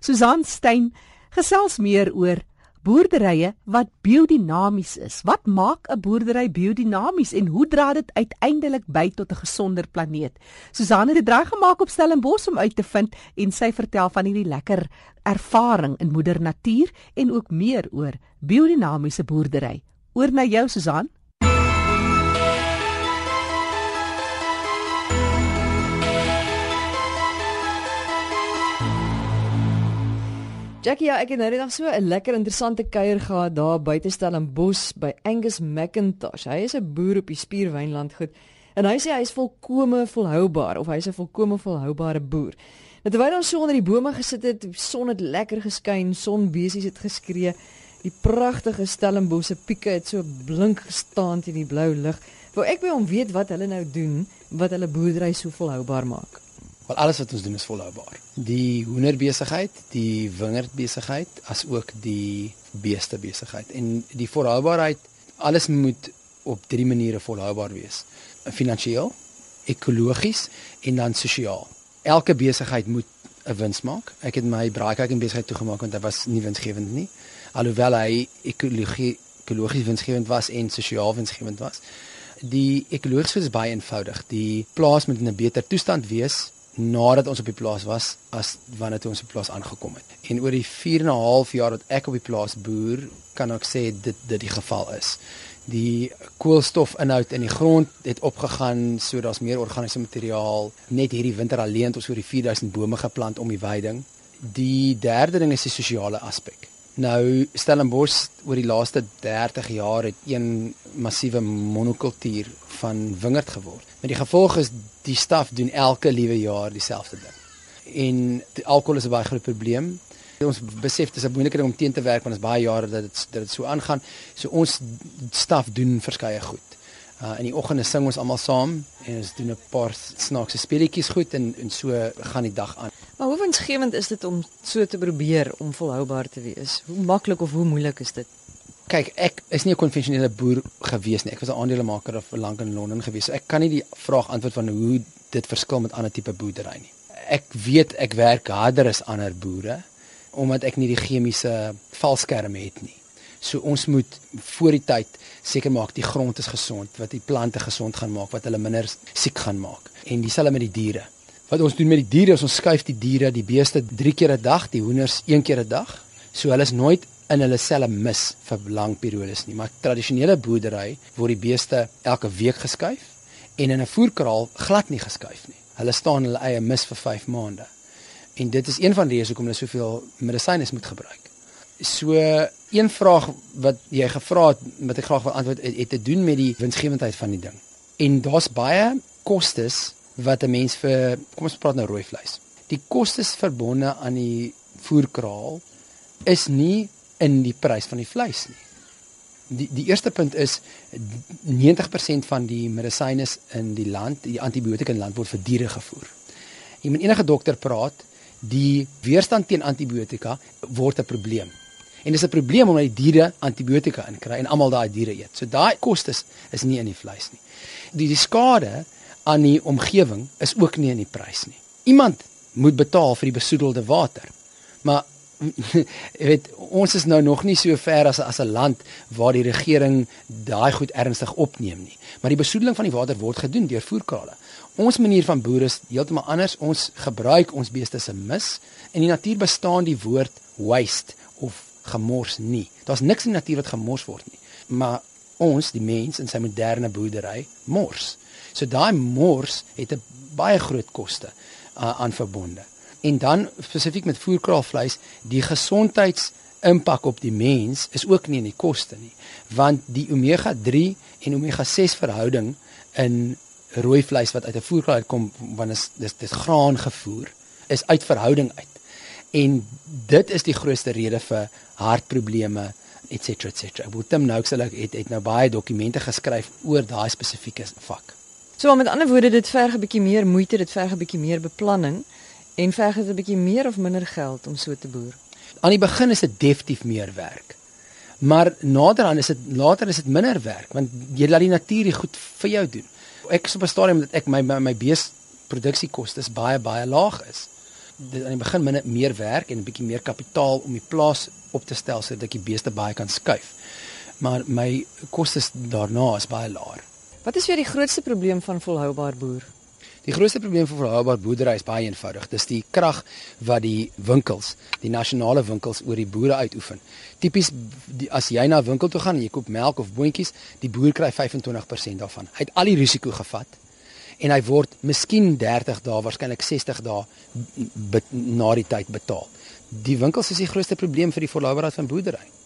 Susan Stein gesels meer oor boerderye wat biodinamies is. Wat maak 'n boerdery biodinamies en hoe dra dit uiteindelik by tot 'n gesonder planeet? Susan het dit reg gemaak op Stellenbosch om uit te vind en sy vertel van hierdie lekker ervaring in moeder natuur en ook meer oor biodinamiese boerdery. Oor na jou Susan. Jackie, ja, ek het nou net so 'n lekker interessante kuier gehad daar buite Stellenbosch by Angus McIntosh. Hy is 'n boer op die Spierwynland goed en hy sê hy is volkome volhoubaar of hy is 'n volkome volhoubare boer. Nou terwyl ons so onder die bome gesit het, son het lekker geskyn, sonbesies het geskree, die pragtige Stellenbosse pieke het so blink gestaan teen die blou lug. Wou ek by hom weet wat hulle nou doen wat hulle boerdery so volhoubaar maak. Want alles wat ons doen is volhoubaar. Die hoenderbesigheid, die wingerdbesigheid, as ook die beestebesigheid. En die volhoubaarheid, alles moet op drie maniere volhoubaar wees. Finansiëel, ekologies en dan sosiaal. Elke besigheid moet 'n wins maak. Ek het my braaikak besigheid toegemaak want dit was nie winsgewend nie. Alhoewel hy ekologie ekologies winsgewend was en sosiaal winsgewend was. Die ekologies is baie eenvoudig. Die plaas moet in 'n beter toestand wees nadat ons op die plaas was as wanneer ons op die plaas aangekom het. En oor die 4 en 'n half jaar wat ek op die plaas boer, kan ek sê dit dit die geval is. Die koolstofinhoud in die grond het opgegaan, so daar's meer organiese materiaal. Net hierdie winter alleen het ons oor die 4000 bome geplant om die veiding. Die derde ding is die sosiale aspek. Nou Stellenbosch oor die laaste 30 jaar het een massiewe monokultuur van wingerd geword. Met die gevolg is die staf doen elke liewe jaar dieselfde ding. En die alkohol is 'n baie groot probleem. Ons besef dis 'n moeilike ding om teen te werk want dit is baie jare dat dit dat dit so aangaan. So ons staf doen verskeie goed. Uh in die oggende sing ons almal saam en ons doen 'n paar snaakse speletjies goed en en so gaan die dag aan. Maar hoe winsgewend is dit om so te probeer om volhoubaar te wees? Hoe maklik of hoe moeilik is dit? Kyk, ek is nie 'n konvensionele boer gewees nie. Ek was 'n aandelemaker of lank in Londen gewees. So ek kan nie die vraag antwoord van hoe dit verskil met ander tipe boerdery nie. Ek weet ek werk harder as ander boere omdat ek nie die chemiese valskerm het nie. So ons moet voor die tyd seker maak die grond is gesond, wat die plante gesond gaan maak, wat hulle minder siek gaan maak. En dieselfde met die diere. Wat ons doen met die diere is ons skuif die diere, die beeste 3 keer 'n dag, die hoenders 1 keer 'n dag. So hulle is nooit in hulle selle mis vir lang periodes nie. Maar tradisionele boerdery word die beeste elke week geskuif en in 'n voerkraal glad nie geskuif nie. Hulle staan hulle eie mis vir 5 maande. En dit is een van die redes hoekom hulle soveel medisyne moet gebruik. So een vraag wat jy gevra het wat ek graag wil antwoord het, het te doen met die winsgewendheid van die ding. En daar's baie kostes wat 'n mens vir kom ons praat nou rooi vleis. Die kostes verbonde aan die voerkraal is nie in die prys van die vleis nie. Die die eerste punt is 90% van die medisyne in die land, die antibiotika in land word vir diere gevoer. Jy moet enige dokter praat, die weerstand teen antibiotika word 'n probleem. En dis 'n probleem omdat die diere antibiotika inkry en almal daai diere eet. So daai kostes is nie in die vleis nie. Die die skade aan die omgewing is ook nie in die prys nie. Iemand moet betaal vir die besoedelde water. Maar weet ons is nou nog nie so ver as as 'n land waar die regering daai goed ernstig opneem nie. Maar die besoedeling van die water word gedoen deur voerkrale. Ons manier van boere is heeltemal anders. Ons gebruik ons beeste se mis. In die natuur bestaan die woord waste of gemors nie. Daar's niks in die natuur wat gemors word nie. Maar ons, die mens in sy moderne boerdery, mors. So daai mors het 'n baie groot koste uh, aan verbonde. En dan spesifiek met voerkraalvleis, die gesondheidsimpak op die mens is ook nie in die koste nie, want die omega 3 en omega 6 verhouding in rooi vleis wat uit 'n voerkraal uitkom, want is dis dis graan gevoer, is uit verhouding uit. En dit is die grootste rede vir hartprobleme et cetera et cetera. Boetem nou sê ek het, het nou baie dokumente geskryf oor daai spesifieke vak. So met ander woorde, dit verg 'n bietjie meer moeite, dit verg 'n bietjie meer beplanning en verg dit 'n bietjie meer of minder geld om so te boer. Aan die begin is dit definitief meer werk. Maar naderhand is dit later is dit minder werk want jy laat die natuur dit goed vir jou doen. Ek is op 'n stadium dat ek my my, my bees produksiekoste baie baie laag is. dit aan die begin minder meer werk en 'n bietjie meer kapitaal om die plaas op te stel sodat ek die beeste baie kan skuif. Maar my kostes daarna is baie laer. Wat is vir die grootste probleem van volhoubaar boer? Die grootste probleem vir volhoubaar boerdery is baie eenvoudig. Dis die krag wat die winkels, die nasionale winkels oor die boere uitoefen. Tipies as jy na 'n winkel toe gaan en jy koop melk of boontjies, die boer kry 25% daarvan. Hy het al die risiko gevat en hy word miskien 30 dae, waarskynlik 60 dae na die tyd betaal. Die winkels is die grootste probleem vir die volhoubaarheid van boerdery.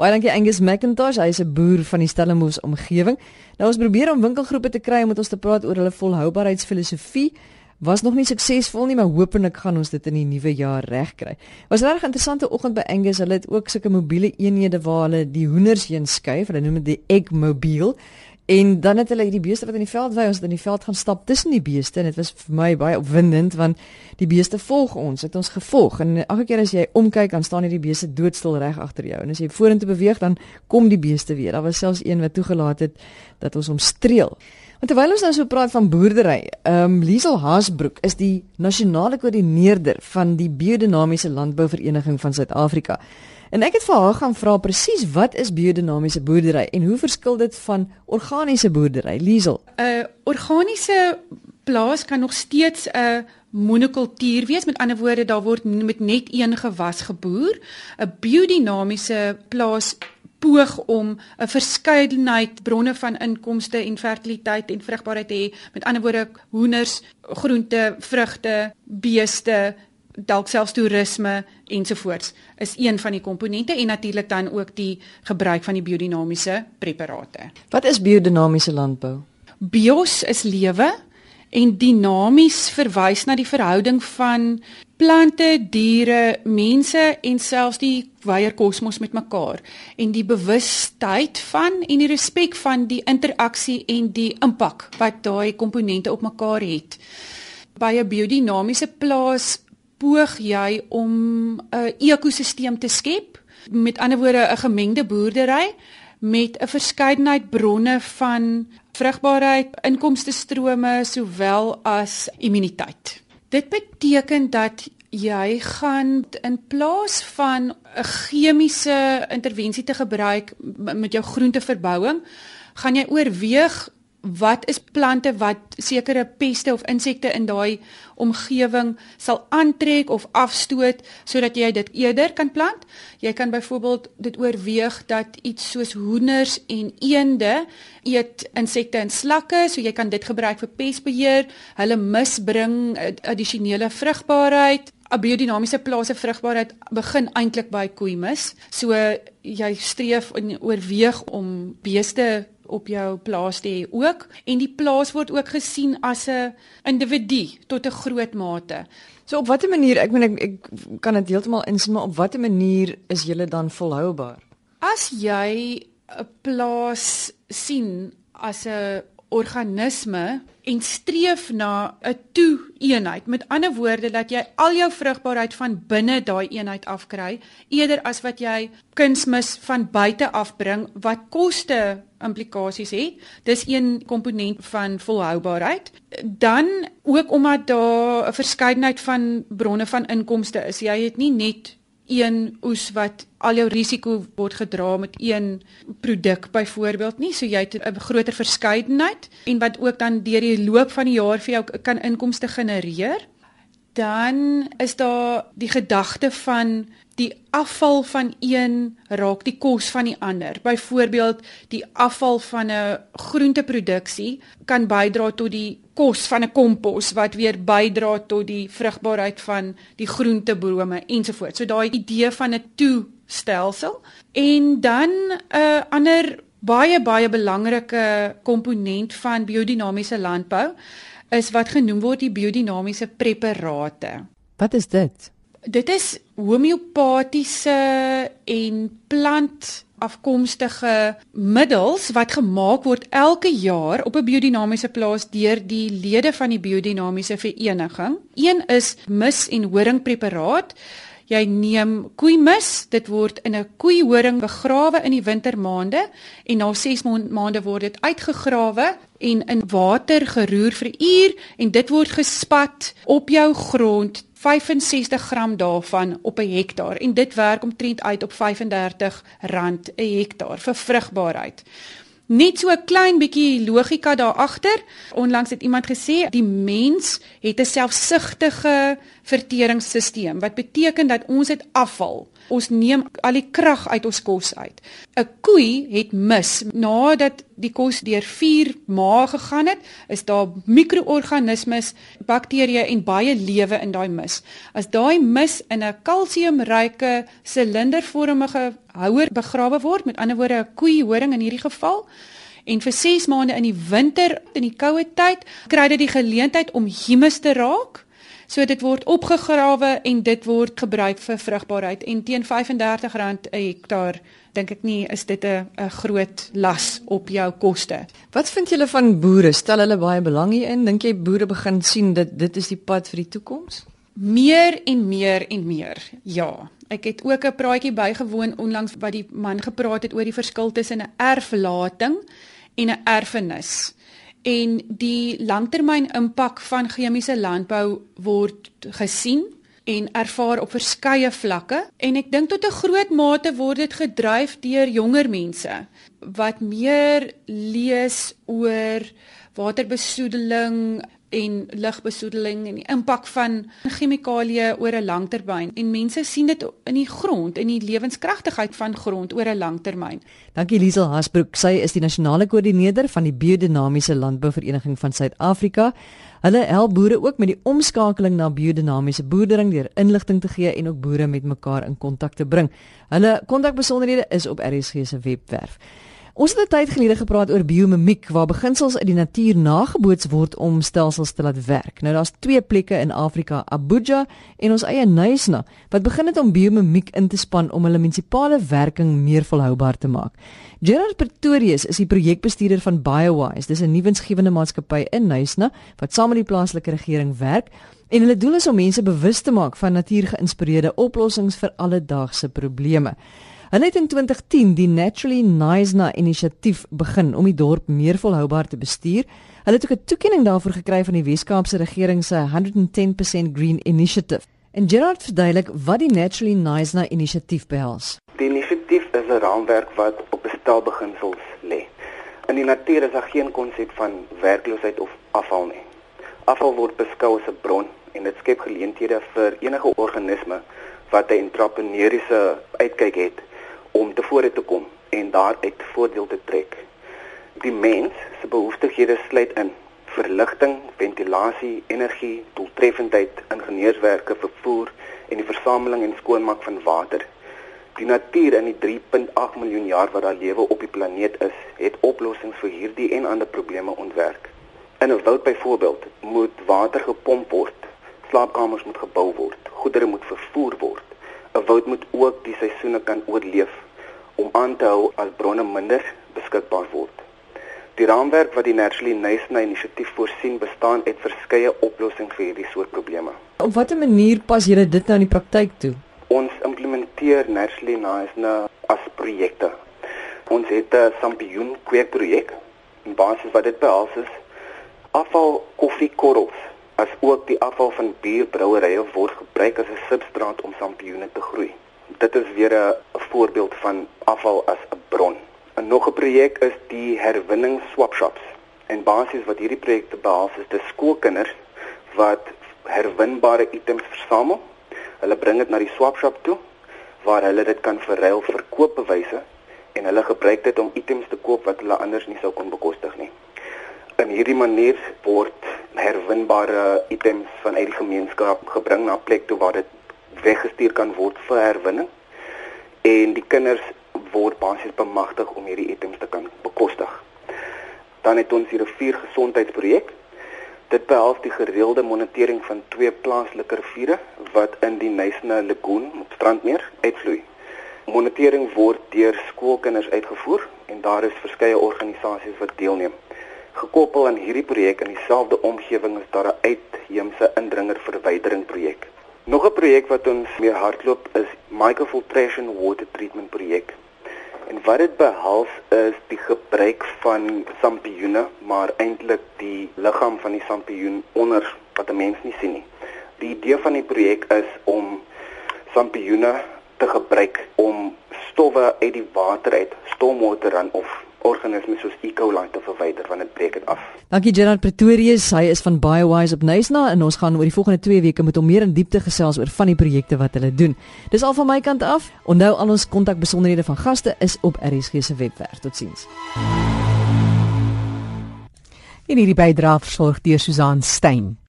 Baie dankie Angus McIntosh, hy is 'n boer van die Stellenbosch omgewing. Nou ons probeer om winkelgroepe te kry om met ons te praat oor hulle volhoubaarheidsfilosofie. Was nog nie suksesvol nie, maar hopelik gaan ons dit in die nuwe jaar regkry. Was regtig interessante oggend by Angus. Hulle het ook sulke mobiele eenhede waar hulle die hoenders heen skuif. Hulle noem dit die egg mobile. En dan het hulle hierdie beeste wat in die veld wy, ons het in die veld gaan stap tussen die beeste en dit was vir my baie opwindend want die beeste volg ons, het ons gevolg en elke keer as jy omkyk dan staan hierdie beeste doodstil reg agter jou en as jy vorentoe beweeg dan kom die beeste weer. Daar was selfs een wat toegelaat het dat ons hom streel. Want terwyl ons nou so praat van boerdery, ehm um, Liesel Haasbroek is die nasionale koördineerder van die biodinamiese landbouvereniging van Suid-Afrika. En ek het vir haar gaan vra presies wat is biodinamiese boerdery en hoe verskil dit van organiese boerdery? Liesel. 'n uh, Organiese plaas kan nog steeds 'n uh, monokultuur wees. Met ander woorde, daar word met net een gewas geboer. 'n Biodinamiese plaas poog om 'n verskeidenheid bronne van inkomste en fertiliteit en vrugbaarheid te hê. Met ander woorde, hoenders, groente, vrugte, beeste, dalk selfs toerisme ensovoorts is een van die komponente en natuurlik dan ook die gebruik van die biodinamiese preparate. Wat is biodinamiese landbou? Bios is lewe en dinamies verwys na die verhouding van plante, diere, mense en selfs die wyeer kosmos met mekaar en die bewustheid van en die respek van die interaksie en die impak wat daai komponente op mekaar het. By 'n biodinamiese plaas poog jy om 'n ekosisteem te skep, met ander woorde 'n gemengde boerdery met 'n verskeidenheid bronne van vrugbaarheid, inkomste strome sowel as immuniteit. Dit beteken dat jy gaan in plaas van 'n chemiese intervensie te gebruik met jou groenteverbouing, gaan jy oorweeg wat is plante wat sekere peste of insekte in daai omgewing sal aantrek of afstoot sodat jy dit eerder kan plant. Jy kan byvoorbeeld dit oorweeg dat iets soos hoenders en eende eet insekte en slakke, so jy kan dit gebruik vir pesbeheer. Hulle misbring addisionele vrugbaarheid. 'n Biodinamiese plase vrugbaarheid begin eintlik by koeimis. So jy streef en oorweeg om beeste op jou plaas te hê ook en die plaas word ook gesien as 'n individu tot 'n groot mate. So op watter manier, ek meen ek, ek kan dit heeltemal insien, maar op watter manier is julle dan volhoubaar? As jy 'n plaas sien as 'n organisme en streef na 'n toe-eenheid. Met ander woorde dat jy al jou vrugbaarheid van binne daai eenheid afkry eerder as wat jy kunsmis van buite afbring wat koste implikasies het. Dis een komponent van volhoubaarheid. Dan ook omdat daar 'n verskeidenheid van bronne van inkomste is. Jy het nie net een oes wat al jou risiko word gedra met een produk byvoorbeeld nie so jy het 'n groter verskeidenheid en wat ook dan deur die loop van die jaar vir jou kan inkomste genereer dan is daar die gedagte van die afval van een raak die kos van die ander. Byvoorbeeld, die afval van 'n groenteproduksie kan bydra tot die kos van 'n kompos wat weer bydra tot die vrugbaarheid van die groentebome ensovoorts. So daai idee van 'n toestelsel en dan 'n ander baie baie belangrike komponent van biodinamiese landbou is wat genoem word die biodinamiese preparate. Wat is dit? Dit is homeopatiese en plant afkomstige middels wat gemaak word elke jaar op 'n biodinamiese plaas deur die lede van die biodinamiese vereniging. Een is mis en horingpreparaat. Jy neem koeimis, dit word in 'n koeihoring begrawe in die wintermaande en na 6 maande word dit uitgegrawe en in water geroer vir uur en dit word gespat op jou grond 65 gram daarvan op 'n hektaar en dit werk omtrent uit op R35 'n hektaar vir vrugbaarheid. Net so 'n klein bietjie logika daar agter. Onlangs het iemand gesê die mens het 'n selfsugtige verteringsstelsel wat beteken dat ons het afval. Ons neem al die krag uit ons kos uit. 'n Koei het mis nadat die kos deur vier maag gegaan het, is daar mikroorganismes, bakterieë en baie lewe in daai mis. As daai mis in 'n kalsiumryke silindervormige houer begrawe word, met ander woorde 'n koei horing in hierdie geval, en vir 6 maande in die winter in die koue tyd kry dit die geleentheid om humus te raak So dit word opgegrawe en dit word gebruik vir vrugbaarheid en teen R35 'n hektaar dink ek nie is dit 'n 'n groot las op jou koste. Wat vind julle van boere? Stel hulle baie belang hierin? Dink jy boere begin sien dat dit is die pad vir die toekoms? Meer en meer en meer. Ja. Ek het ook 'n praatjie bygewoon onlangs wat die man gepraat het oor die verskil tussen 'n erflating en 'n erfenis en die langtermyn impak van chemiese landbou word gesien en ervaar op verskeie vlakke. En ek dink tot 'n groot mate word dit gedryf deur jonger mense wat meer lees oor waterbesoedeling en lugbesoedeling en die impak van chemikalieë oor 'n langtermyn en mense sien dit in die grond in die lewenskragtigheid van grond oor 'n langtermyn. Dankie Liesel Hasbrook. Sy is die nasionale koördineerder van die biodinamiese landbouvereniging van Suid-Afrika. Hulle help boere ook met die omskakeling na biodinamiese boerdering deur inligting te gee en ook boere met mekaar in kontak te bring. Hulle kontakbesonderhede is op RSG se webwerf. Ons het 'n tyd gelede gepraat oor biomimiek waar beginsels uit die natuur nageboots word om stelsels te laat werk. Nou daar's twee plekke in Afrika, Abuja en ons eie Nyasa, wat begin het om biomimiek in te span om hulle munisipale werking meer volhoubaar te maak. Gerard Pretorius is die projekbestuurder van BioWise. Dis 'n nuwensgewende maatskappy in Nyasa wat saam met die plaaslike regering werk. En hulle doel is om mense bewus te maak van natuurgeïnspireerde oplossings vir alledaagse probleme. Hulle het in 2010 die Naturally Nice inisiatief begin om die dorp meer volhoubaar te bestuur. Hulle het ook 'n toekenning daarvoor gekry van die Wes-Kaapse regering se 110% Green Initiative. En Gerard verduidelik wat die Naturally Nice inisiatief behels. Die inisiatief is 'n raamwerk wat op bestelbeginsels lê. In die natuur is daar geen konsep van werkloosheid of afval nie. Afval word beskou as 'n bron en dit skep geleenthede vir enige organisme wat 'n entrepreneuriese uitkyk het om te vore te kom en daaruit voordeel te trek. Die mens se behoeftighede sluit in verligting, ventilasie, energie, doeltreffendheid, ingenieurswerke, vervoer en die versameling en skoonmaak van water. Die natuur in die 3.8 miljoen jaar wat daar lewe op die planeet is, het oplossings vir hierdie en ander probleme ontwerp. In 'n woud byvoorbeeld moet water gepomp word, slaapkamers moet gebou word, goedere moet vervoer word 'n woud moet ook die seisoene kan oorleef om aan te hou as bronne minder beskikbaar word. Die raamwerk wat die Naturally Nice inisiatief voorsien, bestaan uit verskeie oplossings vir hierdie soort probleme. Op watter manier pas julle dit nou in die praktyk toe? Ons implementeer Naturally Nice as projekte. Ons het 'n sampioen kweekprojek. In basis wat dit behels is afval koffiekorrels as ook die afval van bierbrouerye word gebruik as 'n substraat om sampioene te groei. Dit is weer 'n voorbeeld van afval as 'n bron. 'n Nog 'n projek is die herwinning swap shops. En basies wat hierdie projekte behels is dis skoolkinders wat herwinbare items versamel. Hulle bring dit na die swap shop toe waar hulle dit kan verruil vir koopbewyse en hulle gebruik dit om items te koop wat hulle anders nie sou kon bekostig nie. In hierdie manier word herwinbare items vanuit die gemeenskap gebring na 'n plek toe waar dit weggestuur kan word vir herwinning en die kinders word basies bemagtig om hierdie items te kan bekostig. Dan het ons hier 'n vier gesondheidsprojek. Dit behels die gereelde monitering van twee plaaslike riviere wat in die Nysna Lagoon op Strandmeer uitvloei. Monitering word deur skoolkinders uitgevoer en daar is verskeie organisasies wat deelneem. Gekoppel aan hierdie projek in dieselfde omgewing is daar 'n uitheemse indringer verwydering projek. Nog 'n projek wat ons mee hardloop is microfiltration water treatment projek. En wat dit behels is die gebruik van sampioene, maar eintlik die liggaam van die sampioen onder wat 'n mens nie sien nie, Die idee van die projek is om sampioene te gebruik om stowwe uit die water uit, stormwater dan of organismes soos E. coli te verwyder want dit breek dit af. Dankie Gerard Pretorius, hy is van BioWise op Nysna en ons gaan oor die volgende 2 weke met hom meer in diepte gesels oor van die projekte wat hulle doen. Dis al van my kant af. Onthou al ons kontakbesonderhede van gaste is op RSG se webwerf. Totsiens. En hierdie bydrae versorg deur Susan Stein.